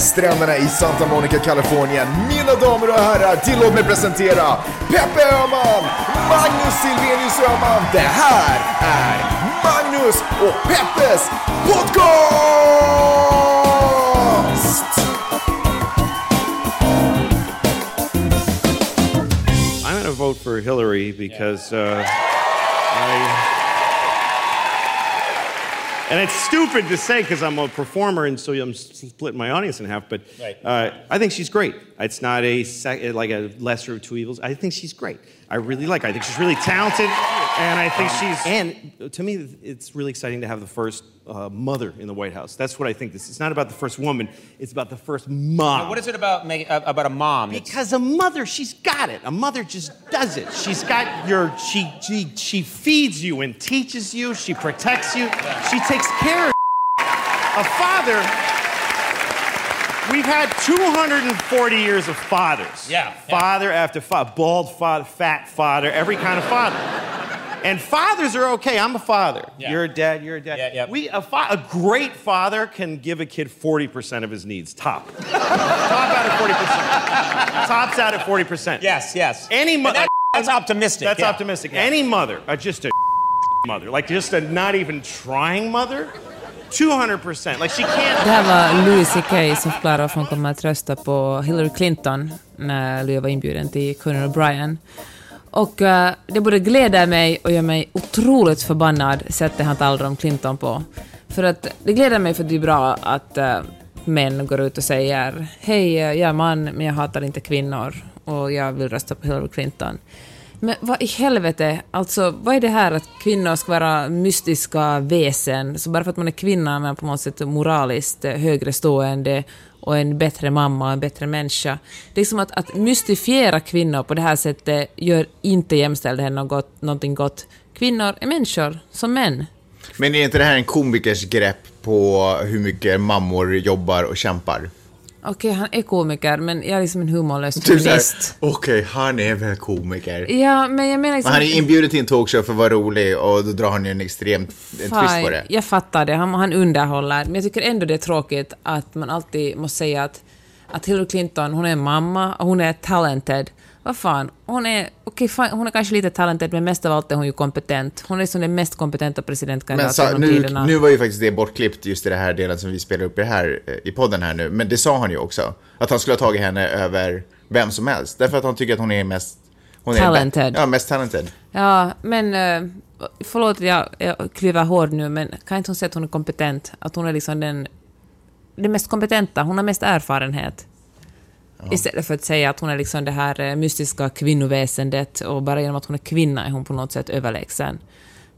stränderna i Santa Monica, Kalifornien. Mina damer och herrar, tillåt mig presentera Peppe Öhman, Magnus Silvenius Öhman. Det här är Magnus och Peppes podcast! I'm gonna vote for Hillary because uh, I. And it's stupid to say because I'm a performer and so I'm splitting my audience in half. But Right. uh, I think she's great. It's not a sec- like a lesser of two evils. I think she's great. I really like. her. I think she's really talented, and I think she's. And to me, it's really exciting to have the first uh, mother in the White House. That's what I think. This it's not about the first woman. It's about the first mom. What is it about make, uh, about a mom? that's- Because a mother, she's got it. A mother just does it. She's got your, she, she, she feeds you and teaches you. She protects you. She takes care of A father, we've had 240 years of fathers. Yeah, yeah. Father after father, bald father, fat father, every kind of father. And fathers are okay. I'm a father. Yeah. You're a dad. You're a dad. Yeah, yeah. We a, fa- a great father can give a kid 40% of his needs. Top. Top out at 40%. Tops out at 40%. yes, yes. Any mother. that- that's optimistic. That's yeah. optimistic. Yeah. Any mother, uh, just a mother, like just a not even trying mother, 200%. Like she can't. Det här var Louis CK som förklarar varför han kommer att rösta på Hillary Clinton när Louis var inbjuden till Conan O'Brien. Och uh, det både gläder mig och gör mig otroligt förbannad sättet han talar om Clinton på. För att det gläder mig för att det är bra att uh, män går ut och säger hej, eh, jag är man men jag hatar inte kvinnor och jag vill rösta på Hillary Clinton. Men vad i helvete, alltså vad är det här att kvinnor ska vara mystiska väsen, så bara för att man är kvinna är man på något sätt moraliskt högre stående och en bättre mamma och en bättre människa. Det är som att, att mystifiera kvinnor på det här sättet gör inte jämställdhet något, någonting gott. Kvinnor är människor, som män. Men är inte det här en komikers grepp på hur mycket mammor jobbar och kämpar? Okej, han är komiker, men jag är liksom en humorlös Typ feminist. okej, han är väl komiker. Ja, men jag menar liksom... Men han är inbjuden till en talkshow för att vara rolig och då drar han ju en extrem en twist på det. Jag fattar det, han, han underhåller. Men jag tycker ändå det är tråkigt att man alltid måste säga att, att Hillary Clinton, hon är en mamma och hon är talented. Vad fan, hon är, okej, fine, hon är kanske lite talented, men mest av allt är hon ju kompetent. Hon är som den mest kompetenta presidentkandidaten genom tiderna. nu var ju faktiskt det bortklippt just i det här delen som vi spelar upp i, här, eh, i podden här nu. Men det sa han ju också. Att han skulle ha tagit henne över vem som helst. Därför att han tycker att hon är mest... Hon är Talented. Ja, mest talented. Ja, men uh, förlåt att jag, jag klyver hård nu, men kan inte hon säga att hon är kompetent? Att hon är liksom den, den mest kompetenta, hon har mest erfarenhet. Istället för att säga att hon är liksom det här eh, mystiska kvinnoväsendet och bara genom att hon är kvinna är hon på något sätt överlägsen.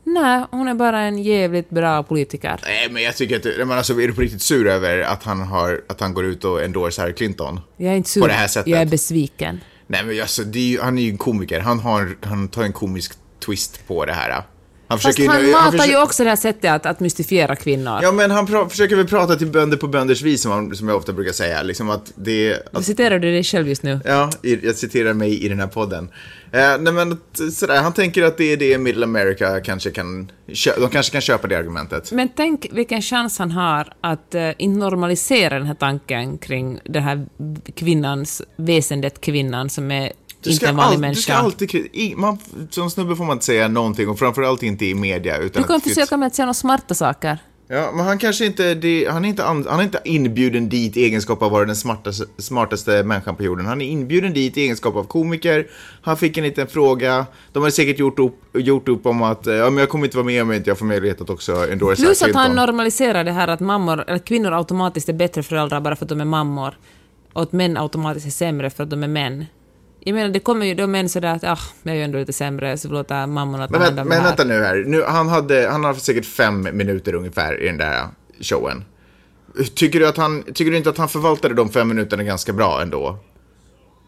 Nej, hon är bara en jävligt bra politiker. Nej, men jag tycker att... Men alltså, är du på riktigt sur över att han, har, att han går ut och endorsar Clinton? Jag är inte sur, På det här sättet? jag är besviken. Nej, men alltså, är ju, han är ju en komiker. Han, har, han tar en komisk twist på det här. Han Fast försöker han matar försöker- ju också det här sättet att, att mystifiera kvinnor. Ja, men han pra- försöker väl prata till bönder på bönders vis, som, han, som jag ofta brukar säga. Liksom att det... Att, Citerar du dig själv just nu? ja, jag citerar mig i den här podden. Eh, nej, men att, sådär, han tänker att det är det Middle America kanske kan... De kanske kan köpa det argumentet. Men tänk vilken chans han har att uh, inte normalisera den här tanken kring den här kvinnans, väsendet kvinnan som är Du inte ska, en vanlig all, människa. du ska alltid... I, man, som snubbe får man inte säga någonting, och framförallt inte i media. Utan du kan att- försöka med att säga några smarta saker. Ja, men han kanske inte, det, han, är inte an, han är inte inbjuden dit i egenskap av att vara den smartaste, smartaste människan på jorden. Han är inbjuden dit i egenskap av komiker. Han fick en liten fråga. De har säkert gjort upp, gjort upp om att ja, men jag kommer inte vara med om inte jag får möjlighet att också endorsa Plus att han normaliserar det här att mammor, eller kvinnor automatiskt är bättre föräldrar bara för att de är mammor. Och att män automatiskt är sämre för att de är män. Jag menar, det kommer ju då män sådär att ah, jag är ju ändå lite sämre, så vi låter mammorna ta men, hand om men det här. vänta nu här. Nu, han, hade, han har säkert fem minuter ungefär i den där showen. Tycker du, att han, tycker du inte att han förvaltade de fem minuterna ganska bra ändå?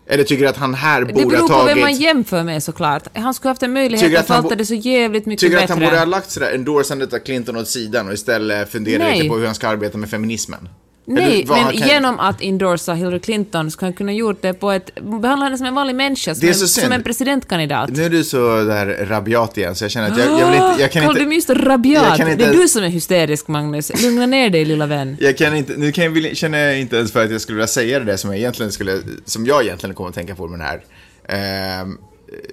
Eller tycker du att han här Det borde beror ha på tagit... vem man jämför med såklart. Han skulle haft en möjlighet Tycker att förvalta det så jävligt mycket Tycker du bättre. att han borde ha lagt sådär endorsandet av Clinton åt sidan och istället fundera Nej. lite på hur han ska arbeta med feminismen? Nej, men kan- genom att endorsa Hillary Clinton kan han kunna gjort det på ett... Behandla henne som en vanlig människa, som, en, som en presidentkandidat. Nu är du så där rabiat igen, så jag känner att jag, jag vill inte... Jag kan Carl, inte du är just rabiat. inte Det är du som är hysterisk, Magnus. Lugna ner dig, lilla vän. Jag kan inte, nu kan jag, känner jag inte ens för att jag skulle vilja säga det där som jag egentligen skulle, som jag egentligen kommer att tänka på med den här. Ehm,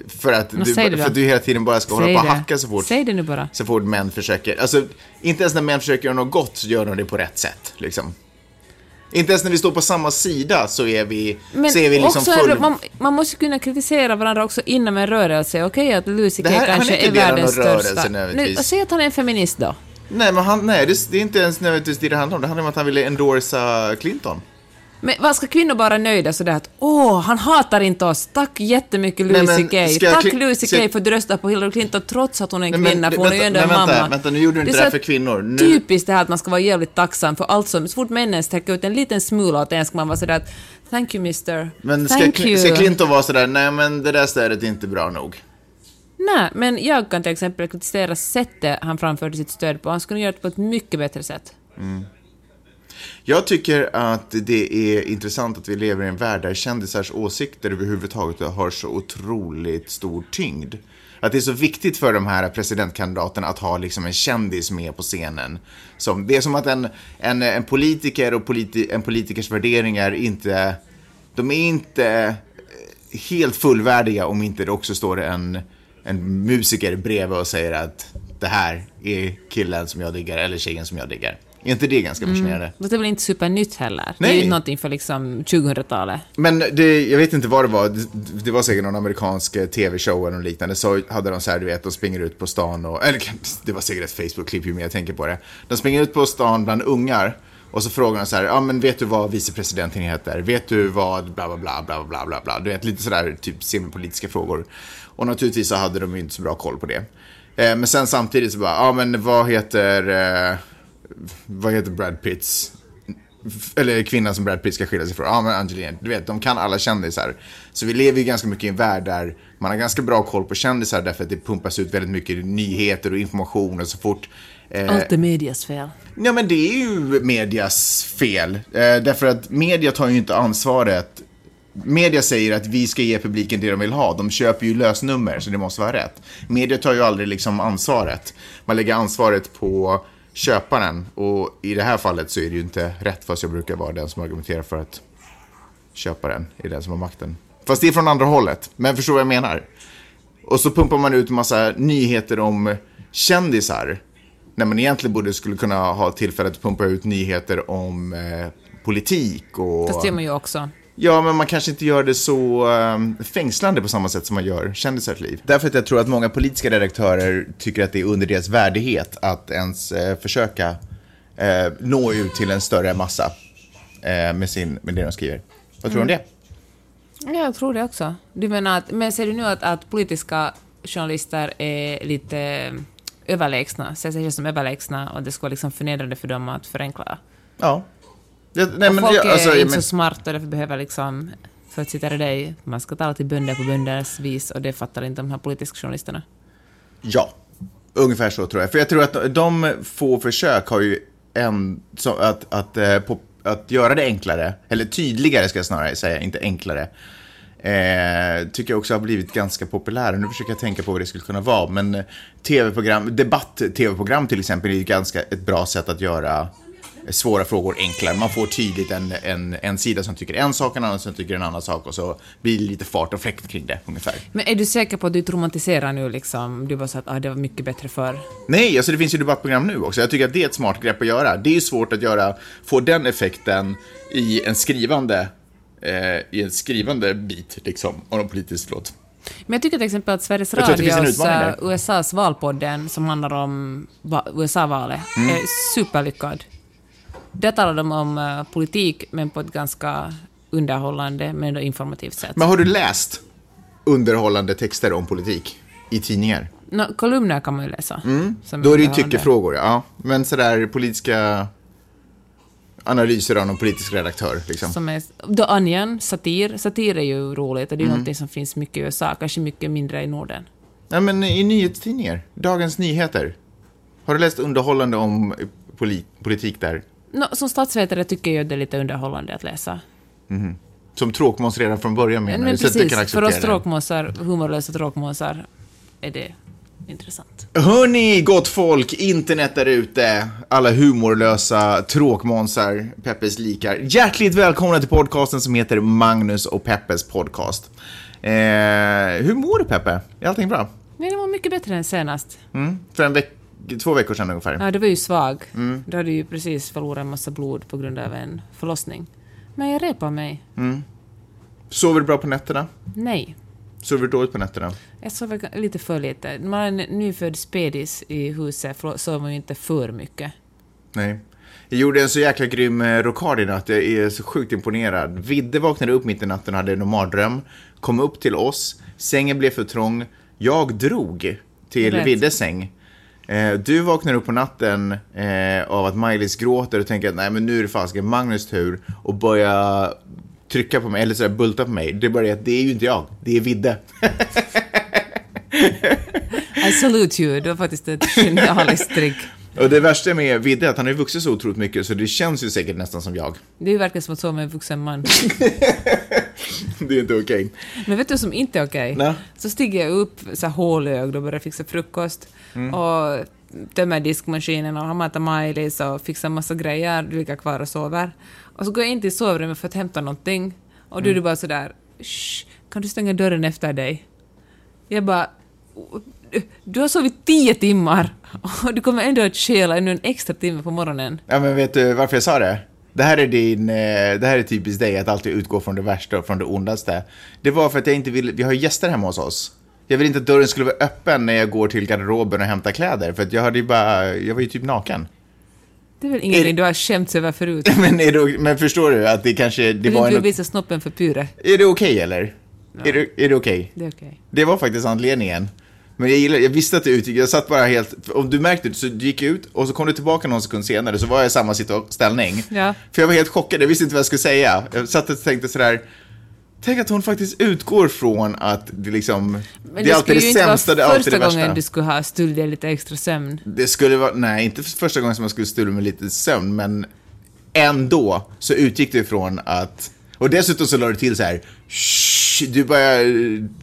för att du, för att du hela tiden bara ska hålla Säg på och hacka så fort, Säg det nu bara. så fort män försöker, alltså inte ens när män försöker göra något gott så gör de det på rätt sätt, liksom. Inte ens när vi står på samma sida så är vi, Men så är vi liksom också full... är man, man måste kunna kritisera varandra också inom en rörelse. Okej att Lucy kanske är inkluderar världens största... nödvändigtvis. Nu, säg att han är en feminist då. Nej, men han, nej det, det är inte ens nödvändigtvis det det handlar om. Det handlar om att han ville endorsa Clinton. Men vad ska kvinnor bara nöjda sådär att åh, han hatar inte oss, tack jättemycket Lucy men ska jag Tack Lucy ska- Kay för att du röstar på Hillary Clinton trots att hon är en Nej, men kvinna, det- för hon är ju ändå en men mamma. vänta, vänta, nu gjorde du inte det här för kvinnor. Nu- Typiskt det här att man ska vara jävligt tacksam för allt som, så fort männen sträcker ut en liten smula åt en ska man vara sådär att thank you mister, Men ska, thank Cl- you. ska Clinton vara sådär, nej men det där stödet är inte bra nog. Nej, men jag kan till exempel kritisera sättet han framförde sitt stöd på. Han skulle göra det på ett mycket bättre sätt. Jag tycker att det är intressant att vi lever i en värld där kändisars åsikter överhuvudtaget har så otroligt stor tyngd. Att det är så viktigt för de här presidentkandidaterna att ha liksom en kändis med på scenen. Som, det är som att en, en, en politiker och politi, en politikers värderingar inte... De är inte eh, helt fullvärdiga om inte det också står en, en musiker bredvid och säger att det här är killen som jag diggar eller tjejen som jag diggar. Är inte det ganska fascinerande? Fast det är väl inte supernytt heller? Det är Nej. ju någonting för liksom 2000-talet. Men det, jag vet inte vad det var, det, det var säkert någon amerikansk eh, tv-show eller något liknande, så hade de så här, du vet, de springer ut på stan och, eller det var säkert ett Facebook-klipp ju mer jag tänker på det. De springer ut på stan bland ungar och så frågar de så här, ja men vet du vad vicepresidenten heter? Vet du vad bla bla bla bla bla bla bla, du vet lite sådär typ semipolitiska frågor. Och naturligtvis så hade de ju inte så bra koll på det. Eh, men sen samtidigt så bara, ja men vad heter, eh, vad heter Brad Pitts eller kvinnan som Brad Pitt ska skilja sig från. Ja, men Angelina, du vet, de kan alla kändisar. Så vi lever ju ganska mycket i en värld där man har ganska bra koll på kändisar därför att det pumpas ut väldigt mycket nyheter och information och så fort. Eh, Allt är medias fel. ja, men det är ju medias fel. Eh, därför att media tar ju inte ansvaret. Media säger att vi ska ge publiken det de vill ha. De köper ju lösnummer, så det måste vara rätt. Media tar ju aldrig liksom ansvaret. Man lägger ansvaret på köparen. Och i det här fallet så är det ju inte rätt, fast jag brukar vara den som argumenterar för att köparen är den som har makten. Fast det är från andra hållet. Men förstår vad jag menar? Och så pumpar man ut en massa nyheter om kändisar. När man egentligen borde skulle kunna ha tillfället att pumpa ut nyheter om eh, politik och... Fast det gör man ju också. Ja, men man kanske inte gör det så um, fängslande på samma sätt som man gör kändisars liv. Därför att jag tror att många politiska redaktörer tycker att det är under deras värdighet att ens eh, försöka eh, nå ut till en större massa eh, med, sin, med det de skriver. Vad tror du om det? Ja, jag tror det också. Du menar att, men ser du nu att, att politiska journalister är lite överlägsna, ser sig som överlägsna och det ska vara liksom förnedrande för dem att förenkla? Ja. Det, nej, och men, folk jag, är alltså, inte men, så smarta och därför behöver liksom, för att citera dig, man ska tala till bönder på bönders vis och det fattar inte de här politiska journalisterna. Ja, ungefär så tror jag. För jag tror att de få försök har ju en, så att, att, eh, på, att göra det enklare, eller tydligare ska jag snarare säga, inte enklare. Eh, tycker jag också har blivit ganska populära. Nu försöker jag tänka på vad det skulle kunna vara. Men eh, tv-program, debatt-tv-program till exempel är ju ganska ett bra sätt att göra svåra frågor enklare. Man får tydligt en, en, en sida som tycker en sak, en annan som tycker en annan sak och så blir det lite fart och fläkt kring det ungefär. Men är du säker på att du inte romantiserar nu liksom? Du bara så att ah, det var mycket bättre förr. Nej, alltså det finns ju debattprogram nu också. Jag tycker att det är ett smart grepp att göra. Det är ju svårt att göra, få den effekten i en skrivande, eh, i en skrivande bit, liksom, av någon politisk låt. Men jag tycker till exempel att Sveriges en Radios utmaning eh. USAs valpodden som handlar om va- USA-valet Mm. är superlyckad. Där talar de om eh, politik, men på ett ganska underhållande men ändå informativt sätt. Men har du läst underhållande texter om politik i tidningar? Nå, kolumner kan man ju läsa. Mm. Då är det ju tyckefrågor, ja. Men sådär politiska analyser av någon politisk redaktör, liksom. Som är, The Onion, satir. Satir är ju roligt och det är Mm. som finns mycket i USA, kanske mycket mindre i Norden. Ja, men i nyhetstidningar. Dagens Nyheter. Har du läst underhållande om poli- politik där? Nå, som statsvetare tycker jag det är lite underhållande att läsa. Som tråkmåns redan från början menar Men du? Precis, för oss tråkmåsar, humorlösa tråkmåsar, är det intressant. Hörni, gott folk, internet där ute, alla humorlösa tråkmånsar, Peppes likar. Hjärtligt välkomna till podcasten som heter Magnus och Peppes podcast. Eh, hur mår du Peppe? Är allting bra? Men det var mycket bättre än senast. Mm? För en veck två veckor sedan ungefär. Ja, du var ju svag. Mm. Du hade ju precis förlorat en massa blod på grund av en förlossning. Men jag repar mig. Sover du bra på nätterna? Nej. Sover du dåligt på nätterna? Jag sover lite för lite. När man har en nyfödd spedis i huset för- sover man ju inte för mycket. Nej. Jag gjorde en så jäkla grym eh, rockad i natt. Jag är så sjukt imponerad. Vidde vaknade upp mitt i natten och hade en mardröm. Kom upp till oss. Sängen blev för trång. Jag drog till. Viddes säng. Eh, du vaknar upp på natten eh, av att Maj-Lis gråter och tänker att nej men nu är det fasiken Magnus tur och börja trycka på mig, eller så här, bulta på mig. Det är bara det att det är ju inte jag, det är Vidde. I salute you. Det var faktiskt ett genialiskt trick. och det värsta med Vidde är att han har ju vuxit så otroligt mycket så det känns ju säkert nästan som jag. Det verkligen som att sova med en vuxen man. Det är inte okej. Men vet du som inte är okej? Nej. Så stiger jag upp så här hålögd och börjar fixa frukost. Och tömmer diskmaskinen och har matat Maj-Lis och fixar massa grejer. Du ligger kvar och sover. Och så går jag in till sovrummet för att hämta någonting. Och då är du bara sådär, kan du stänga dörren efter dig? Jag bara, du har sovit tio timmar och du kommer ändå att stjäla ännu en extra timme på morgonen. Ja, men vet du varför jag sa det? Det här är din, eh, det här är typiskt dig, att alltid utgå från det värsta och från det ondaste. Det var för att jag inte vill, vi har ju gäster hemma hos oss. Jag vill inte att dörren skulle vara öppen när jag går till garderoben och hämtar kläder, för att jag hade ju bara, jag var ju typ naken. Det är väl ingenting du har skämts över förut? Men, är det, men förstår du att det kanske, det Du var inte en... vill visa snoppen för Pyre? Är det okej eller? Är det, är det okej? Det är okej. Det var faktiskt anledningen. Men jag, gillar, jag visste att det utgick, jag satt bara helt, om du märkte det så du gick ut och så kom du tillbaka någon sekund senare så var jag i samma ställning. Ja. För jag var helt chockad, jag visste inte vad jag skulle säga. Jag satt och tänkte sådär, tänk att hon faktiskt utgår från att det liksom, Men det är alltid det sämsta, det är alltid första det värsta. gången du skulle ha stulit lite extra sömn. Det skulle vara, nej inte första gången som jag skulle stula med lite sömn, men ändå så utgick det ifrån att, och dessutom så la du till så här, "Shh", du börjar,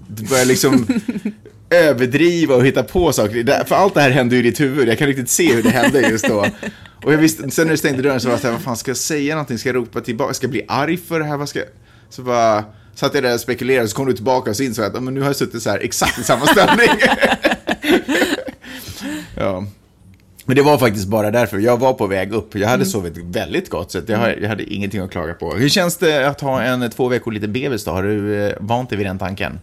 du börjar liksom överdriva och hitta på saker. För allt det här hände ju i ditt huvud, jag kan riktigt se hur det hände just då. Och jag visste, sen när du stängde dörren så var jag så här, vad fan ska jag säga någonting? Ska jag ropa tillbaka? Ska jag bli arg för det här? Vad ska jag? Så bara satt jag där och spekulerade, så kom du tillbaka och så insåg jag att "Ja, men nu har jag suttit så här exakt i samma ställning. ja. Men det var faktiskt bara därför. Jag var på väg upp. Jag hade sovit väldigt gott, så jag, har- jag hade ingenting att klaga på. Hur känns det att ha en två veckor liten bebis då? Har du eh, vant dig vid den tanken?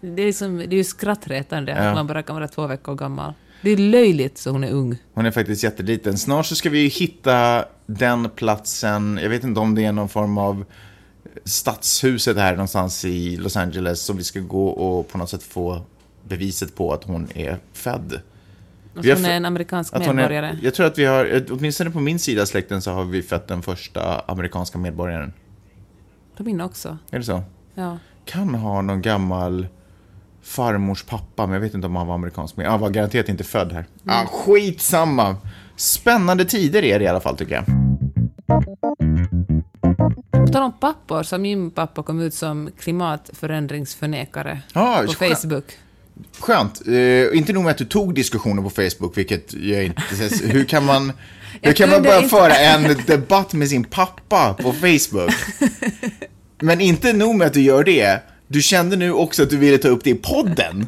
Det är, som, det är ju skrattretande Ja. att man bara kan vara två veckor gammal. Det är löjligt så hon är ung. Hon är faktiskt jätteliten. Snart så ska vi hitta den platsen, jag vet inte om det är någon form av stadshuset här någonstans i Los Angeles som vi ska gå och på något sätt få beviset på att hon är född. Har hon är en amerikansk Att medborgare. är, jag tror att vi har, åtminstone på min sida släkten så har vi fött den första amerikanska medborgaren. På min också. Är det så? Ja. Kan ha någon gammal farmors pappa, men jag vet inte om han var amerikansk. Men han var garanterat inte född här. Ah, skitsamma! Spännande tider är det i alla fall tycker jag. På tal om pappor, så min pappa kom ut som klimatförändringsförnekare Ah, på skönt. Facebook. Skönt. Eh, inte nog med att du tog diskussioner på Facebook, vilket jag inte... Hur kan man, hur kan man inte- föra en debatt med sin pappa på Facebook? Men inte nog med att du gör det. Du kände nu också att du ville ta upp det i podden.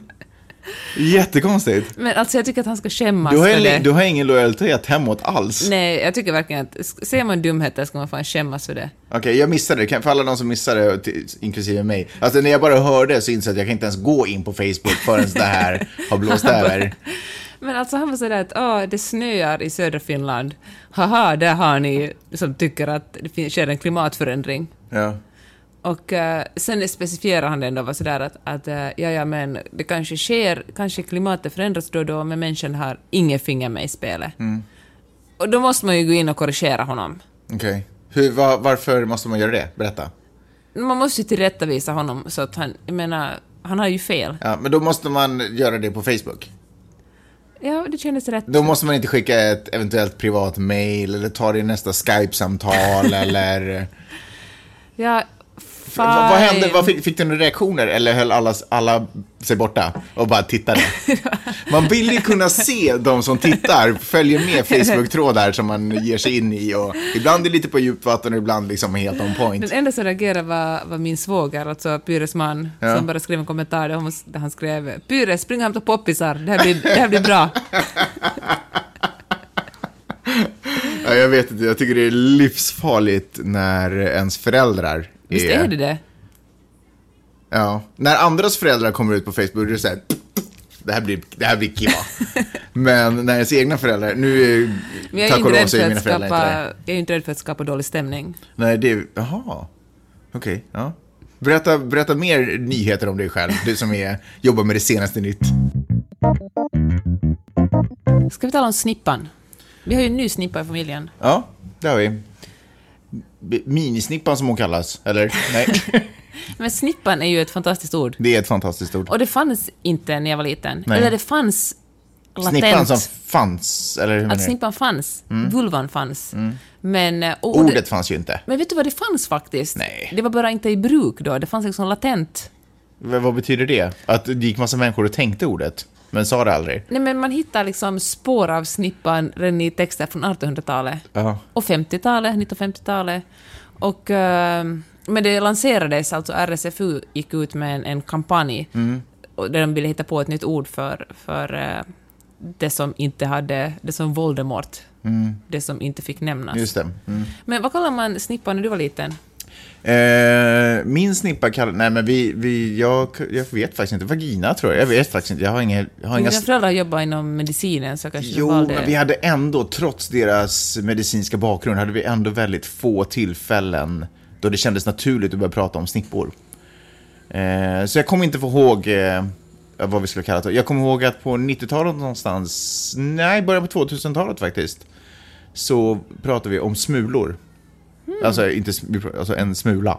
Jättekonstigt. Men alltså jag tycker att han ska skämmas Du har, för det. du har ingen lojalitet hemåt alls. Nej, jag tycker verkligen att ser man dumheter ska man fan skämmas för det. Okej, jag missade det. För alla de som missade det, inklusive mig. Alltså när jag bara hörde så insåg jag att jag kan inte ens gå in på Facebook förrän det här har blåst över. Men alltså han var sådär att åh, det snöar i södra Finland. Haha, där har ni som tycker att det sker en klimatförändring. Ja. Och eh, sen specifierar han det ändå var sådär att, att eh, ja, ja, men det kanske sker, kanske klimatet förändras då och då, men människan har inget finger med i spelet. Och då måste man ju gå in och korrigera honom. Okej. Hur, va, varför måste man göra det? Berätta. Man måste ju tillrättavisa honom så att han, jag menar, han har ju fel. Ja, men då måste man göra det på Facebook. Ja, det kändes rätt. Då måste man inte skicka ett eventuellt privat mail eller ta det i nästa Skype-samtal eller... Ja, Va, vad hände? fine. Vad fick, fick du några reaktioner eller höll alla, alla sig borta och bara tittade? Man vill ju kunna se de som tittar, följer med Facebook-trådar som man ger sig in i och ibland är det lite på djupt vatten och ibland liksom helt on point. Den enda som reagerade var, var min svåger, alltså Pyres man, Ja. som bara skrev en kommentar där, hon, där han skrev Pyre, spring och hämta poppisar, det här blir, det här blir bra. Ja, jag vet inte, jag tycker det är livsfarligt när ens föräldrar Visst är det det? Ja, när andras föräldrar kommer ut på Facebook, då är det så här, det här blir, det här blir kiva. Men när ens egna föräldrar, nu är, tack och inte lov så är mina föräldrar inte skapa, det. jag är inte rädd för att skapa dålig stämning. Nej, det är, jaha, okej, ja. Berätta, berätta mer nyheter om dig själv, du som är, jobbar med det senaste nytt. Ska vi tala om snippan? Vi har ju en ny snippa i familjen. Ja, det har vi. Minisnippan som hon kallas, eller? Nej, Men snippan är ju ett fantastiskt ord. det är ett fantastiskt ord. Och det fanns inte när jag var liten. Nej. Eller det fanns latent. Snippan som fanns, eller hur Att du? snippan fanns. Vulvan fanns. Men, eh, Ordet det, fanns ju inte. men vet du vad det fanns faktiskt? Nej. Det var bara inte i bruk då. Det fanns liksom latent. V- vad betyder det? Att det gick massa människor och tänkte ordet, men sa det aldrig? Nej, men man hittar liksom spår av snippan redan i texter från 1800-talet. Ja. Och 50-talet, 1950-talet. Och, eh, men det lanserades, alltså RSFU gick ut med en, en kampanj Mm. där de ville hitta på ett nytt ord för, för eh, det som inte hade, det som Voldemort, det som inte fick nämnas. Mm. Just det. Mm. Men vad kallar man snippan när du var liten? Eh, min snippa kallar... Nej, men vi... vi jag, jag vet faktiskt inte. Vagina, tror jag. Jag vet faktiskt inte. Jag har inga... Jag har inga Mina föräldrar jobbar inom medicinen så kanske jo, valde... men vi hade ändå, trots deras medicinska bakgrund, hade vi ändå väldigt få tillfällen då det kändes naturligt att börja prata om snippor. Eh, så jag kommer inte få ihåg eh, vad vi skulle kalla det. Jag kommer ihåg att på 90-talet någonstans, nej, början på 2000-talet faktiskt, så pratade vi om smulor. Alltså, inte, alltså en smula.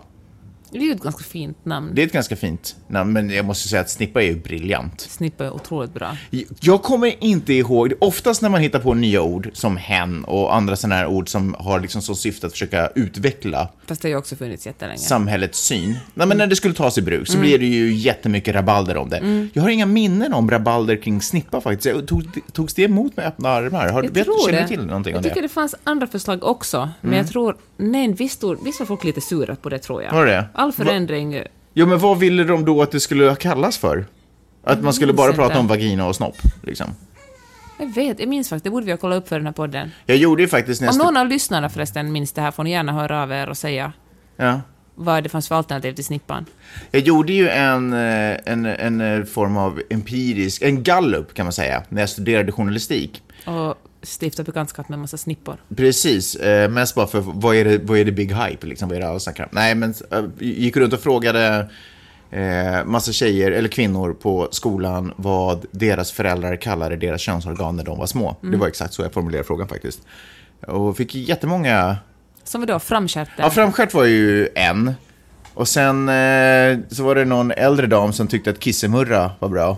Det är ju ett ganska fint namn. Det är ett ganska fint namn, men jag måste säga att snippa är ju briljant. Snippa är otroligt bra. Jag kommer inte ihåg, oftast när man hittar på nya ord som hen och andra sådana här ord som har liksom som syfte att försöka utveckla Fast det har ju också funnits jättelänge. samhällets syn. Nej, men när det skulle tas i bruk så blir det ju jättemycket rabalder om det. Jag har inga minnen om rabalder kring snippa faktiskt. Jag tog, togs det emot med öppna armar? Har, Jag vet, tror känner det. till någonting jag om tycker det? det fanns andra förslag också, men jag tror... Nej, visst, visst var folk lite sura på det, tror jag. Var det? All förändring... Jo, men vad ville de då att det skulle kallas för? Att man skulle bara prata om vagina och snopp, liksom. Jag vet, jag minns faktiskt, det borde vi ha kollat upp för den här podden. Jag gjorde ju faktiskt Om nästan... någon av lyssnarna förresten minns det här får ni gärna höra av er och säga Ja. vad det fanns för alternativ till snippan. Jag gjorde ju en, eh, en, en eh, form av empirisk, en gallup kan man säga, när jag studerade journalistik. Och stifta bekantskap med en massa snippor. Precis, eh, mest bara för vad är det, vad är det big hype, liksom, vad är det alla snackar om? Nej, men eh, gick runt och frågade eh, massa tjejer eller kvinnor på skolan vad deras föräldrar kallade deras könsorgan när de var små. Det var exakt så jag formulerade frågan faktiskt. Och fick jättemånga Som vi då, framstjärten. Ja, framstjärt var ju en. Och sen eh, så var det någon äldre dam som tyckte att kissemurra var bra.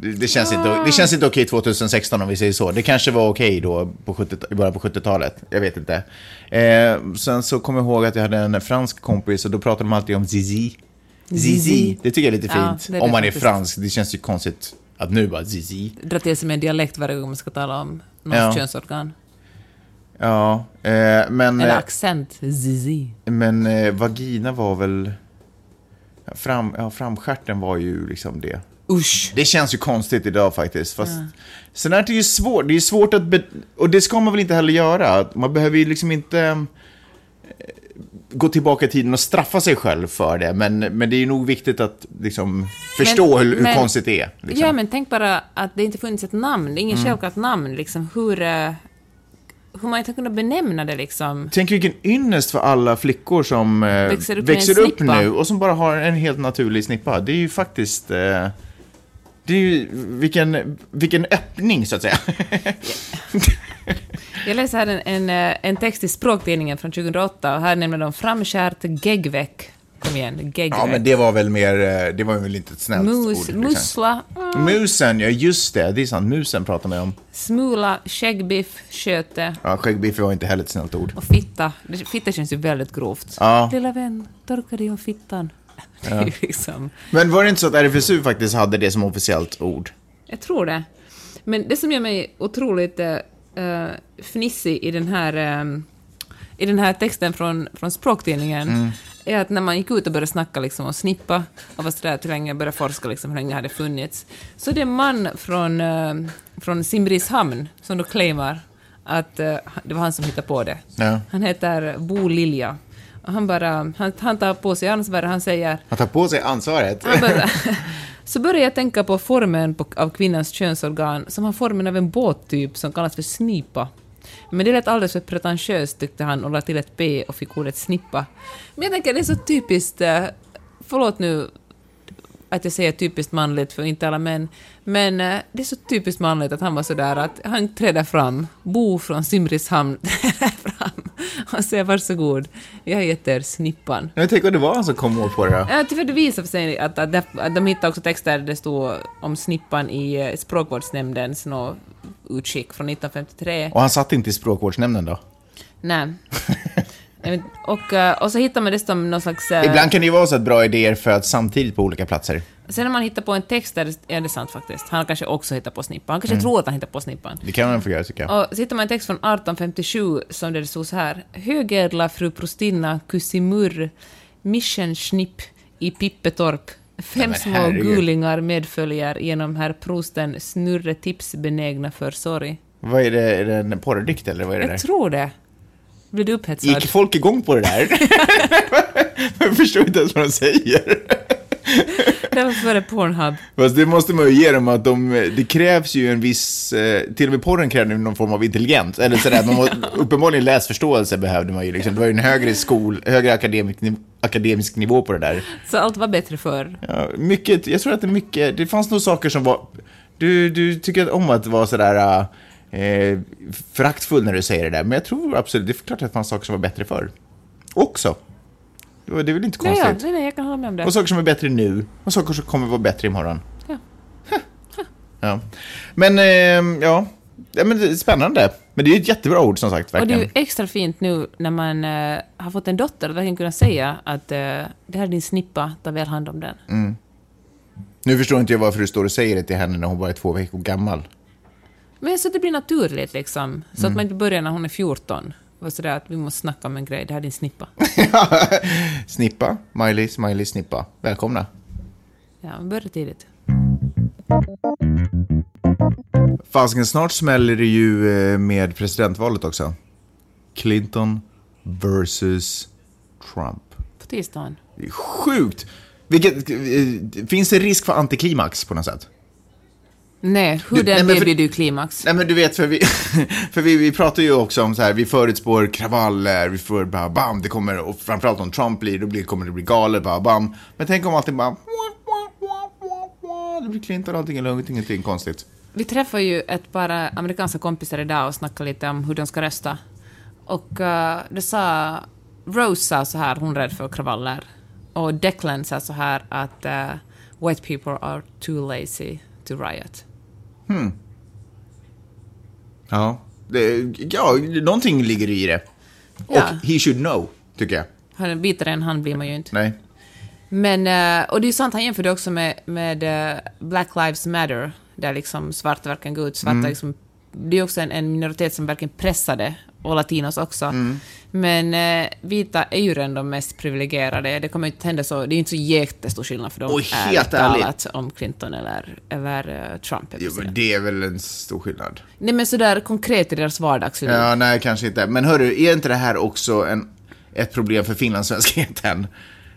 Det, känns, inte, det känns inte okej 2016 om vi säger så. Det kanske var okej då på 70, i början på 70-talet. Jag vet inte. Eh, sen så kommer jag ihåg att jag hade en fransk kompis och då pratade de alltid om zizi. Zizi. Det tycker jag är lite Ja, fint. det är om man är faktiskt. fransk. Det känns ju konstigt att nu bara zizi. Dra till sig med en dialekt varje gång man ska tala om någons Ja. könsorgan. Ja, eh, men... Eller eh, accent, zizi. Men eh, vagina var väl... Fram, ja, framstjärten var ju liksom det. Usch! Det känns ju konstigt idag faktiskt. Fast, Sen är det ju svårt. Det är svårt att... Och det ska man väl inte heller göra. Man behöver ju liksom inte eh, gå tillbaka i tiden och straffa sig själv för det. Men, men det är ju nog viktigt att liksom förstå Men- hur, hur men- konstigt det är. Liksom. Ja, men tänk bara att det inte funnits ett namn. Det är inget självklart namn. Liksom, hur, eh, hur man inte kunnat benämna det liksom. Tänk vilken ynnest för alla flickor som eh, Växer upp växer upp nu och som bara har en helt naturlig snippa. Det är ju faktiskt... Eh, det är ju vilken, vilken öppning, så att säga. Jag läser här en, en, eh, en text i Språktidningen från 2008 och här nämner de framskärt geggveck. Kom igen, gegg. Ja, men det var väl mer, eh, det var väl inte ett snällt ord. Mus, liksom. mussla, mm, Musen, ja just det, det är sant. Musen pratar man om. smula, skäggbiff, sköte Ja, skäggbiff var inte heller ett snällt ord. och fitta. Fitta känns ju väldigt grovt. Ja. Lilla vän, torka dig om fittan. Ju liksom... Men var det inte så att RFSU faktiskt hade det som officiellt ord? Jag tror det. Men det som gör mig otroligt uh, fnissig i den här, eh, i den här texten från, från språktidningen är att när man gick ut och började snacka liksom om snippa och var sådär hur länge började forska liksom, hur länge det hade funnits, så det är en man från, uh, från Simrishamn som då claimar att eh, det var han som hittade på det. Ja. Han heter Bo Lilja. Och han, bara, han, han tar på sig ansvaret, han säger Han tar på sig ansvaret. bara, så började jag tänka på formen på, av kvinnans könsorgan som har formen av en båttyp som kallas för snipa. Men det lät alldeles för pretentiöst tyckte han och lade till ett P och fick ordet snippa. Men jag tänker det är så typiskt, eh, förlåt nu att jag säger typiskt manligt för inte alla män, men eh, det är så typiskt manligt att han var sådär att han träder fram, Bo från Simrishamn fram och säger varsågod, jag heter Snippan. Jag tänker att det var han som kom på det då. Ja, tyvärr det visade sig att, att, de- att de hittade också texter där det stod om snippan i eh, språkvårdsnämndens utskick från 1953. Och han satt inte i språkvårdsnämnden då? Nej. Och, eh, och så hittar man dessutom någon slags... eh, Ibland kan det ju vara så att bra idéer föds samtidigt på olika platser. Sen när man hittar på en text där det- är det sant faktiskt. Han kanske också hittar på snippan. Han kanske tror att han hittar på snippan. Det kan man få göra tycker jag. Och så hittar man en text från 1857 som det stod så här. Högädla fru Prostinna Kusimur Missionschnipp i Pippetorp. Fem men små gulingar medföljer genom herr prosten snurre tipsbenägna för sorg. Vad är det? Är det en porrdikt eller vad är det Jag där? tror det. Blir du upphetsad? Gick folk igång på det där? jag förstår inte ens vad de säger. Det var före Pornhub. Fast det måste man ju ge dem att de, det krävs ju en viss, eh, till och med porren kräver någon form av intelligens. Eller sådär, man må, uppenbarligen läsförståelse behövde man ju liksom. Det var ju en högre skol, högre akademisk, akademisk nivå på det där. Så allt var bättre förr. Ja, mycket, jag tror att det är mycket, det fanns nog saker som var, du, du tycker om att vara sådär eh, föraktfull när du säger det där, men jag tror absolut, det är klart att det fanns saker som var bättre förr. Också. Det är väl inte Nej, ja, konstigt. nej, nej, jag kan hålla med om det. Och saker som är bättre nu, och saker som kommer vara bättre imorgon. Ja. Ja. Men, eh, ja. ja men det är spännande. Men det är ett jättebra ord som sagt, Och det är verkligen. ju extra fint nu när man eh, har fått en dotter att verkligen kunna säga att eh, det här är din snippa, ta väl hand om den. Mm. Nu förstår inte jag varför du står och säger det till henne när hon bara är två veckor gammal. Men så att det blir naturligt liksom. Så Mm. att man inte börjar när hon är 14. Och sådär att vi måste snacka om en grej, det här är din snippa. snippa, Miley, Smiley, snippa. Välkomna. Ja, man börjar tidigt. Fasken snart smäller det ju eh, med presidentvalet också. Clinton versus Trump. På tisdagen. Sjukt! Vilket, eh, finns det risk för antiklimax på något sätt? Nej, hur den blir du klimax. Nej men du vet, för vi, för vi, vi pratar ju också om så här, vi förutspår kravaller, vi får bara bam, det kommer, och framförallt om Trump blir, då blir, kommer det bli galet, bara bam. Men tänk om allting bara, det blir Clinton, allting är lugnt, ingenting konstigt. Vi träffade ju ett par amerikanska kompisar idag och snackade lite om hur de ska rösta. Och uh, det sa... Rose sa så här, hon är rädd för kravaller. Och Declan sa så här att uh, white people are too lazy to riot. Ja, det, ja, någonting ligger i det. Och Ja. he should know, tycker jag. Har en Bitare än han blir man ju inte. Nej. Men, eh, och det är sant, han jämförde också med, med eh, Black Lives Matter, där liksom svarta verkligen går ut. Svarta liksom, det är också en, en minoritet som verkligen pressade, och latinos också. Men eh, vita är ju redan de mest privilegierade. Det kommer inte hända så, det är inte så jättestor skillnad för dem, Och helt ärligt talat, om Clinton eller, eller eh, Trump Jo, men det är väl en stor skillnad. Nej men sådär konkret i deras vardagsliv. Ja, nej, kanske inte. Men hörru, är inte det här också en, ett problem för finlandssvenskheten?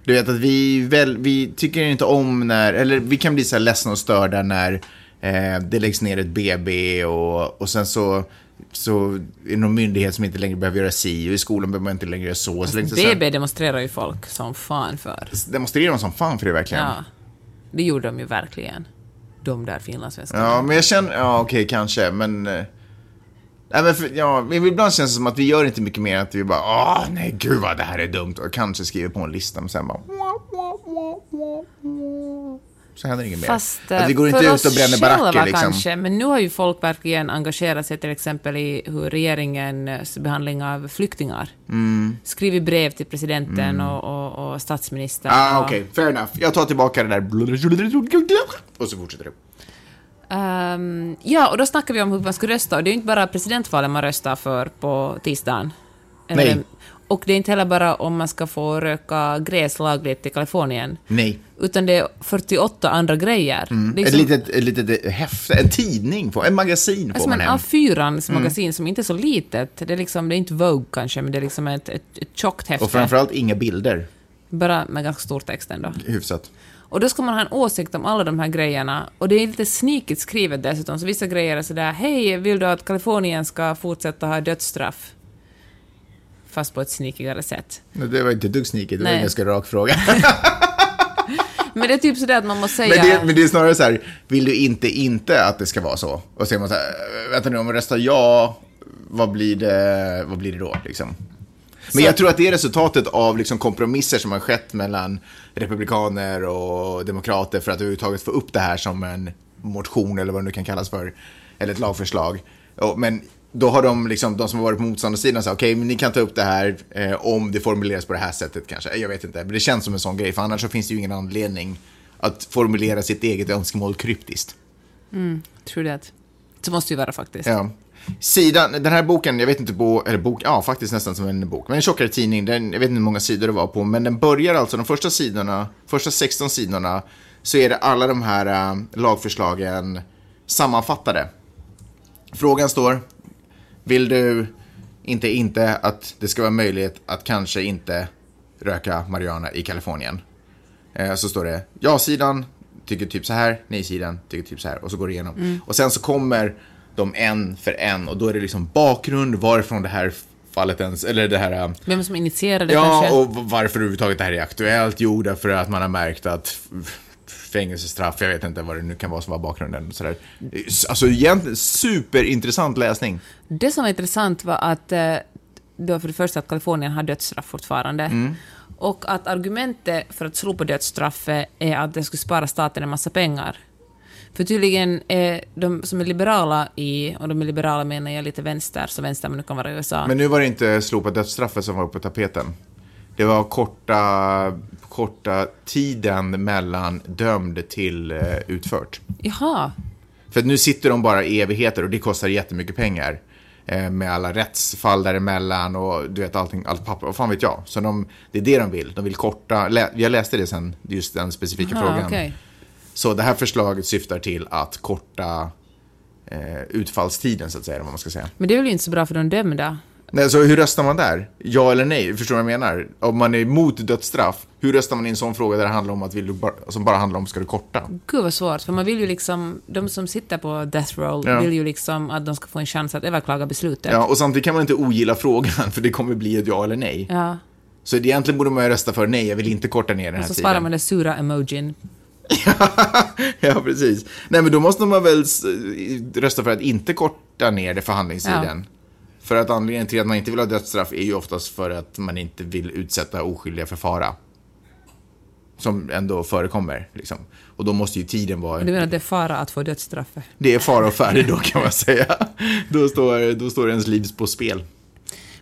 Du vet att vi, väl, vi tycker inte om när, eller vi kan bli så här ledsna och störda när eh, det läggs ner ett BB och, och sen så, så är det någon myndighet som inte längre behöver göra si och i skolan behöver man inte längre göra så. så länge så BB demonstrerar ju folk som fan för. demonstrerar de som fan för det verkligen. Ja. Det gjorde de ju verkligen. De där finlandssvenskarna. Ja, men jag känner, ja okej kanske, men... eh, Nej, men för, ja, ibland känns det som att vi gör inte mycket mer än att vi bara, åh, nej, gud vad det här är dumt. Och kanske skriver på en lista, men sen bara, så händer inget Fast mer. Vi går eh, inte för ut och bränner baracker liksom. kanske, men nu har ju folk verkligen engagerat sig till exempel i hur regeringens behandling av flyktingar. Skrivit brev till presidenten och, och, och statsministern. Mm. Ah, och- okej, fair enough. Jag tar tillbaka det där. Och så fortsätter det. Ehm, ja, och då snackar vi om hur man ska rösta. Och det är ju inte bara presidentvalet man röstar för på tisdagen. Eller- Nej. Och det är inte heller bara om man ska få röka gräs lagligt i Kalifornien. Nej. Utan det är 48 andra grejer. Det är Ett litet, ett litet häfte, en tidning, får, en magasin är får man en hem. A4 magasin som inte är så litet. Det är, liksom, det är inte Vogue kanske, men det är liksom ett, ett, ett tjockt häfte. Och framförallt inga bilder. Bara med ganska stor text ändå. Hyfsat. Och då ska man ha en åsikt om alla de här grejerna. Och det är lite sneakigt skrivet dessutom, så vissa grejer är sådär Hej, vill du att Kalifornien ska fortsätta ha dödsstraff? Fast på ett sneakigare sätt. Det var inte ett dugg sneaky, det var Nej. en ganska rak fråga. Men det är typ sådär att man måste säga... Men det, men det är snarare så här, vill du inte inte att det ska vara så? Och så säger man så här, "Äh, vänta nu, om jag röstar ja, vad blir det, vad blir det då? Liksom? Men jag tror att det är resultatet av liksom kompromisser som har skett mellan republikaner och demokrater för att överhuvudtaget få upp det här som en motion eller vad det nu kan kallas för, eller ett lagförslag. Men då har de, liksom, de som har varit på motståndarsidan sagt, okej, men ni kan ta upp det här eh, om det formuleras på det här sättet kanske. Jag vet inte, men det känns som en sån grej, för annars så finns det ju ingen anledning att formulera sitt eget önskemål kryptiskt. True that. Så måste det ju vara faktiskt. Ja. Sidan, den här boken, jag vet inte på, eller bok, ja faktiskt nästan som en bok, men en tjockare tidning, den, jag vet inte hur många sidor det var på, men den börjar alltså, de första sidorna, första 16 sidorna, så är det alla de här äh, lagförslagen sammanfattade. Frågan står, vill du inte inte att det ska vara möjligt att kanske inte röka marijuana i Kalifornien? Eh, så står det ja-sidan tycker typ så här, nej-sidan tycker typ så här och så går det igenom. Och sen så kommer de en för en och då är det liksom bakgrund, varifrån det här fallet ens, eller det här... eh, Vem som initierade Ja, kanske? och v- varför överhuvudtaget det här är aktuellt. Jo, därför att man har märkt att fängelsestraff, jag vet inte vad det nu kan vara som var bakgrunden. Sådär. Alltså egentligen superintressant läsning. Det som var intressant var att eh, det var för det första att Kalifornien har dödsstraff fortfarande. Mm. Och att argumentet för att slopa dödsstraffet är att det skulle spara staten en massa pengar. För tydligen är de som är liberala i, och de är liberala menar jag lite vänster, så vänster man nu kan vara i USA. Men nu var det inte slopat dödsstraffet som var på tapeten. Det var korta, korta tiden mellan dömd till eh, utfört. Jaha, För nu sitter de bara i evigheter och det kostar jättemycket pengar. Eh, med alla rättsfall däremellan och du vet allting, allt papper, vad fan vet jag. Så de, det är det de vill, de vill korta, jag läste det sen, just den specifika Aha, frågan. okej. Så det här förslaget syftar till att korta eh, utfallstiden så att säga, vad man ska säga. men det är väl inte så bra för de dömda? Nej, så hur röstar man där? Ja eller nej? Förstår du vad jag menar? Om man är emot dödsstraff, hur röstar man i en sån fråga där det handlar om att vill du bara, som bara handlar om ska du korta? Gud vad svårt, för man vill ju liksom, de som sitter på death roll Ja. vill ju liksom att de ska få en chans att överklaga beslutet. Ja, och samtidigt kan man inte ogilla frågan, för det kommer bli ett ja eller nej. Ja. Så egentligen borde man ju rösta för nej, jag vill inte korta ner den här Och så tiden. sparar man den sura emojin. ja, precis. Nej, men då måste man väl rösta för att inte korta ner det förhandlingstiden. För att anledningen till att man inte vill ha dödsstraff är ju oftast för att man inte vill utsätta oskyldiga för fara. Som ändå förekommer, liksom. Och då måste ju tiden vara... Du menar att det är fara att få dödsstraffet? Det är fara och färdig då kan man säga. Då står, då står ens liv på spel.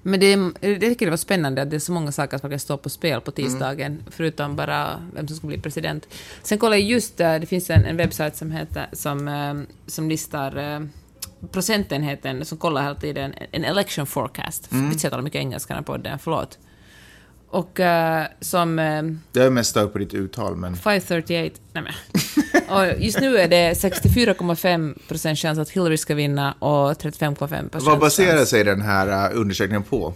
Men det, det tycker jag var spännande att det är så många saker som kan stå på spel på tisdagen, Mm. förutom bara vem som ska bli president. Sen kollade jag just, eh, det finns en, en webbsajt som, heter, som, eh, som listar eh, procentenheten, som kollar hela tiden, en election forecast. Mm. Vi talar mycket engelska i den här podden, förlåt. Och eh, som... eh, Det är mest stört på ditt uttal, men... 538, nej men. Och just nu är det 64,5 procent chans att Hillary ska vinna och 35,5 procent Vad baserar sig den här uh, undersökningen på?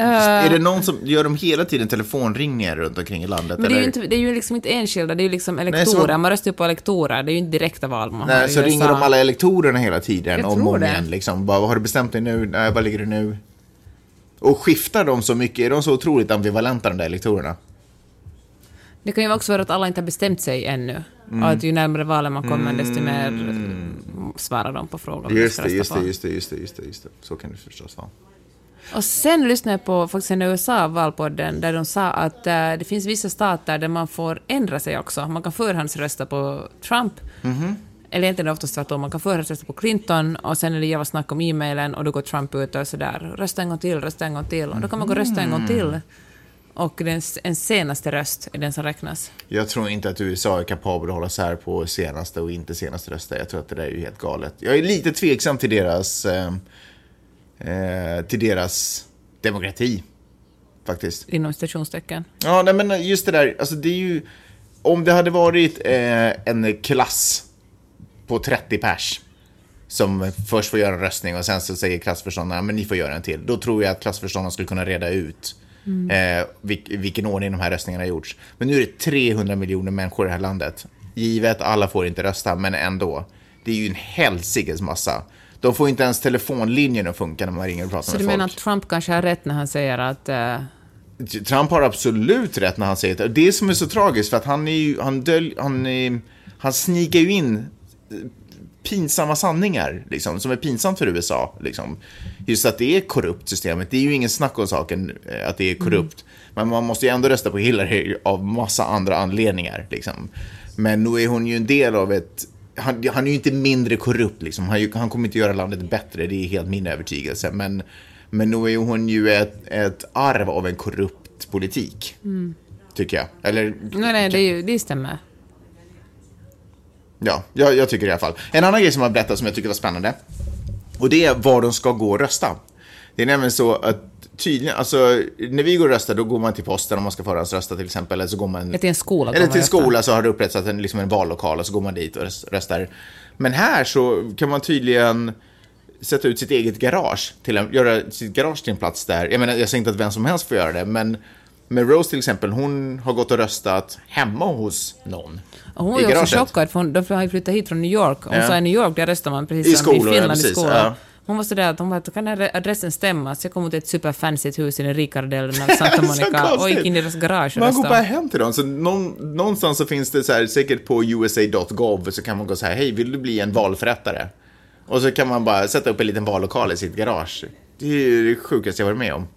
Eh, är det någon som, gör de hela tiden telefonringningar runt omkring i landet? Men det är, ju eller? inte, det är ju liksom inte enskilda, det är ju liksom så- elektorer. Man röstar ju på elektorer, det är ju inte direkta val man Nej, så ringer de alla elektorerna hela tiden Jag om och om igen. Liksom. Bara, har du bestämt dig nu? Nej, vad ligger det nu? Och skiftar de så mycket? Är de så otroligt ambivalenta de där elektorerna? Det kan ju också vara att alla inte har bestämt sig ännu. Mm. Och att ju närmare valen man kommer, desto mer svarar de på frågor. Just det, just det, just det, just det, just det. Så kan det förstås vara. Och sen lyssnade jag på faktiskt en USA-valpodden där de sa att eh, det finns vissa stater där man får ändra sig också. Man kan förhandsrösta på Trump. Mhm. Eller egentligen är det oftast tvärtom, man kan förhandsrösta på Clinton och sen är det jävla snack om e-mailen och då går Trump ut och sådär rösta en gång till, rösta en gång till. Och då kan man gå och rösta en gång till. Och den, en senaste röst är den som räknas. Jag tror inte att USA är kapabel att hålla sär på senaste och inte senaste röster. Jag tror att det där är ju helt galet. Jag är lite tveksam till deras, eh, eh, till deras demokrati. Faktiskt. Inom stationstecken. Ja, nej, men just det där, alltså det är ju... Om det hade varit eh, en klass på 30 pers som först får göra en röstning och sen så säger klassförståndaren, men ni får göra en till. Då tror jag att klassförståndaren skulle kunna reda ut eh, vilk, vilken ordning de här röstningarna har gjorts. Men nu är det 300 miljoner människor i det här landet. Givet, alla får inte rösta, men ändå. Det är ju en helsikes massa. De får inte ens telefonlinjen att funka när man ringer och pratar Så med du folk. menar att Trump kanske har rätt när han säger att eh, Trump har absolut rätt när han säger det. Det som är så tragiskt för att han är ju, han dölj, han, är, han snikar ju in eh, pinsamma sanningar, liksom, som är pinsamt för USA. Liksom. Just att det är korrupt systemet, det är ju ingen snack om saken eh, att det är korrupt. Men man måste ju ändå rösta på Hillary av massa andra anledningar. Liksom. Men nu är hon ju en del av ett han, han är ju inte mindre korrupt, liksom. han, han kommer inte göra landet bättre, det är helt min övertygelse. Men, men nu är hon ju ett, ett arv av en korrupt politik, tycker jag. Eller, nej, nej, det, är ju, det stämmer. ja, jag, jag tycker det i alla fall. En annan grej som har berättat som jag tycker var spännande, och det är var de ska gå och rösta. Det är nämligen så att tydligen, alltså när vi går och röstar, då går man till posten om man ska förhandsrösta till exempel, eller så går man... Till en skola Eller till röstar. skola så har det upprättats en, liksom en vallokal och så går man dit och rös- röstar. Men här så kan man tydligen sätta ut sitt eget garage, till en, göra sitt garage till en plats där. Jag menar, jag säger inte att vem som helst får göra det, men med Rose till exempel, hon har gått och röstat hemma hos någon. Och hon var i ju också chockad, för hon, de har ju flyttat hit från New York. Hon Ja. sa i New York, där röstar man precis I som i skolor, ja, Finland i precis, skolan. ja. Hon var sådär att hon bara, kan den här adressen stämma? Så jag kom till ett superfancyt hus i den rikare delen av Santa Monica och gick in i deras garage Man går bara hem till dem. Så någon, någonstans så finns det så här, säkert på usa.gov så kan man gå så här, hej, vill du bli en valförrättare? Och så kan man bara sätta upp en liten vallokal i sitt garage. Det är det sjukaste jag varit med om.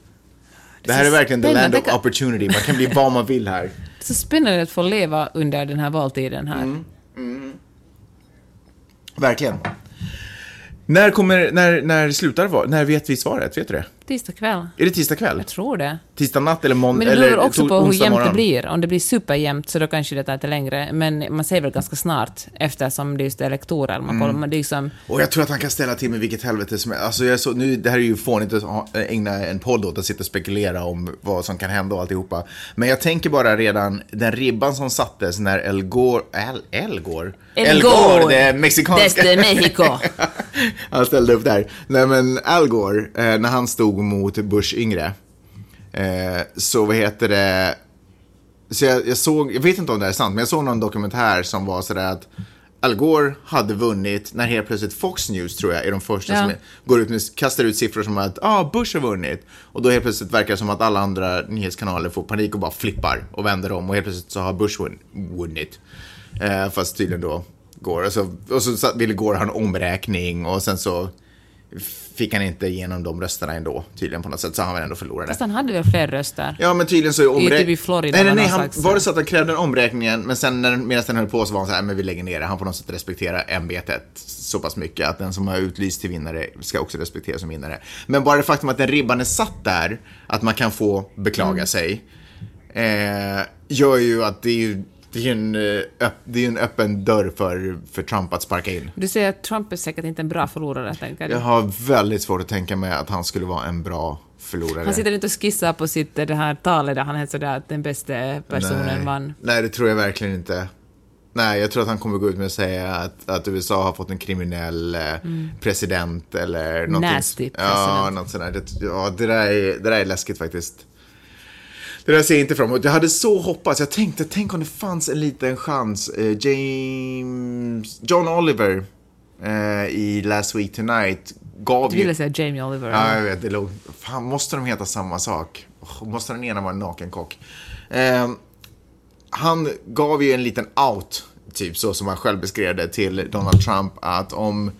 Det här är verkligen the land of kan- opportunity. Man kan bli vad man vill här. Det är så spännande att få leva under den här valtiden här. Mm. Verkligen. När kommer, när, när slutar? När vet vi svaret? Vet du det? Tisdag kväll. Är det tisdag kväll? Jag tror det. Tisdag natt eller måndag? Men det beror också på hur jämnt det blir. Om det blir superjämnt så då kanske det tar lite längre. Men man säger väl ganska snart eftersom det just är elektorer. Man Mm. man, det är liksom, Och jag tror att han kan ställa till med vilket helvete som helst. Alltså jag är så, nu, det här är ju fånigt att ägna en podd åt att sitta och spekulera om vad som kan hända och alltihopa. Men jag tänker bara redan den ribban som sattes när El Gore, El, El Gore? El Gore, det mexikanska. desde Mexico. han ställde upp där. Nej men Al Gore, eh, när han stod mot Bush yngre, eh, så vad heter det, så jag, jag såg, jag vet inte om det är sant, men jag såg någon dokumentär som var sådär att Al Gore hade vunnit när helt plötsligt Fox News tror jag är de första Ja. som går ut med, kastar ut siffror som att ah, Bush har vunnit. Och då helt plötsligt verkar det som att alla andra nyhetskanaler får panik och bara flippar och vänder om och helt plötsligt så har Bush vunn, vunnit. Eh, fast tydligen då Gore. Och så, och så ville Gore ha en omräkning och sen så fick han inte igenom de rösterna ändå tydligen på något sätt så han ändå förlorade. Fast han hade väl fler röster? Ja, men tydligen så är omräkningen... typ i Florida Nej, nej, var nej. Han, slags- var det så att han krävde en omräkningen, men sen när, medan den höll på så var han så här, men vi lägger ner det. Han får något sätt respektera ämbetet så pass mycket att den som har utlyst till vinnare ska också respekteras som vinnare. Men bara det faktum att den ribban är satt där, att man kan få beklaga Mm. sig, eh, gör ju att det är ju det är ju en, eh, det är en öppen dörr för, för Trump att sparka in. Du säger att Trump är säkert inte en bra förlorare, tänker du? Jag har väldigt svårt att tänka mig att han skulle vara en bra förlorare. Han sitter inte och skissar på sitt det här talet där han är sådär att den bästa personen Nej. vann. Nej, det tror jag verkligen inte. Nej, jag tror att han kommer gå ut med att säga att, att USA har fått en kriminell eh, president eller någonting. Mm. Nasty Ja, president. något sånt där. Det, ja, det där, är, det där är läskigt faktiskt. Det där ser jag inte fram emot. Jag hade så hoppats. Jag tänkte, tänk om det fanns en liten chans. Eh, James... John Oliver eh, i Last Week Tonight gav Du ju... ville säga Jamie Oliver. Ja, jag vet. Det låg... Fan, måste de heta samma sak? Måste den ena vara en nakenkock? Eh, han gav ju en liten out, typ så som han själv beskrev det, till Donald Trump att om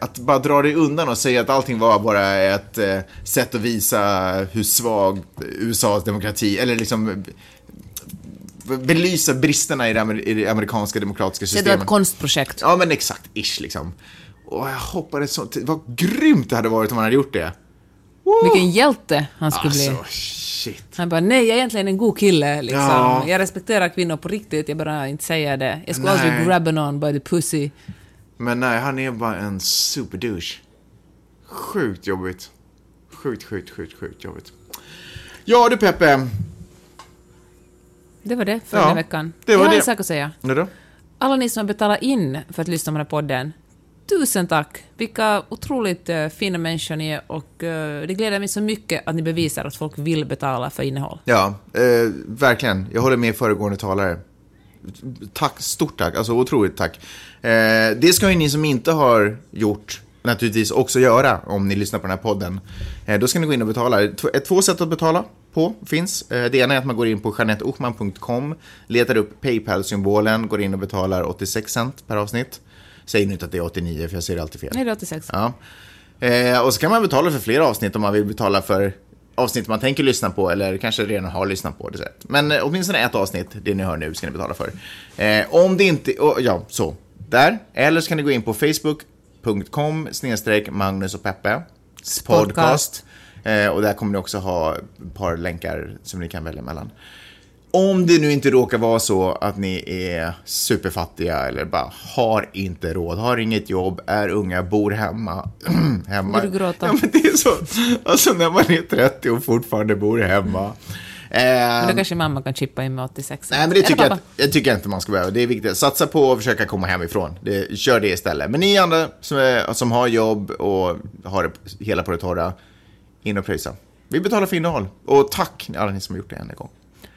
att bara dra dig undan och säga att allting var bara ett eh, sätt att visa hur svag USAs demokrati, eller liksom eh, belysa bristerna i det, amer- i det amerikanska demokratiska Det systemet. var ett konstprojekt. Ja, men exakt, ish liksom. Och jag hoppades så, vad grymt det hade varit om han hade gjort det. Vilken hjälte han skulle bli. Alltså, shit. Han bara, nej, jag är egentligen en god kille. Liksom. Ja. Jag respekterar kvinnor på riktigt, jag bara inte säger det. Jag skulle Nej. aldrig grabba någon by the pussy. Men nej, han är bara en superdouche. Sjukt jobbigt. Sjukt, sjukt, sjukt, sjukt jobbigt. Ja du Peppe. Det var det för Ja, den här veckan. det jag var har det. en sak att säga. Nu då? Alla ni som har betalat in för att lyssna på den här podden, tusen tack! Vilka otroligt uh, fina människor ni är och eh, det gläder mig så mycket att ni bevisar att folk vill betala för innehåll. Ja, eh, verkligen. Jag håller med föregående talare. Tack, stort tack. Alltså otroligt tack. Eh, det ska ju ni som inte har gjort naturligtvis också göra om ni lyssnar på den här podden. Eh, då ska ni gå in och betala. Två, ett, två sätt att betala på finns. Eh, det ena är att man går in på janetteochman.com, letar upp Paypal-symbolen, går in och betalar 86 cent per avsnitt. Säg nu inte att det är 89 för jag ser alltid fel. Nej, det är 86. Ja. Eh, och så kan man betala för fler avsnitt om man vill betala för avsnitt man tänker lyssna på eller kanske redan har lyssnat på det sätt. Men eh, åtminstone ett avsnitt, det ni hör nu, ska ni betala för. Eh, om det inte, oh, ja, så. Där. Eller så kan ni gå in på facebook.com snedstreck Magnus och Peppe podcast. Eh, och där kommer ni också ha ett par länkar som ni kan välja mellan. Om det nu inte råkar vara så att ni är superfattiga eller bara har inte råd, har inget jobb, är unga, bor hemma. hemma. Vill du gråta? Ja, men det är så. Alltså när man är 30 och fortfarande bor hemma. Men Eh, då kanske mamma kan chippa in med 86. Nej, men det tycker jag, jag tycker inte man ska behöva. Det är viktigt. Satsa på att försöka komma hemifrån. Det, kör det istället. Men ni andra som, är, som har jobb och har det hela på det torra, in och pröjsa. Vi betalar för innehåll. Och tack alla ni som har gjort det en gång.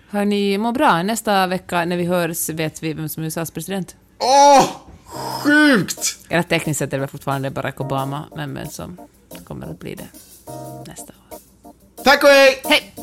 Hörni, må bra. Nästa vecka när vi hörs vet vi vem som är USAs president. Åh! Sjukt! Eller tekniskt sett är det fortfarande Barack Obama, men vem som kommer att bli det nästa år. Tack och hej! Hej!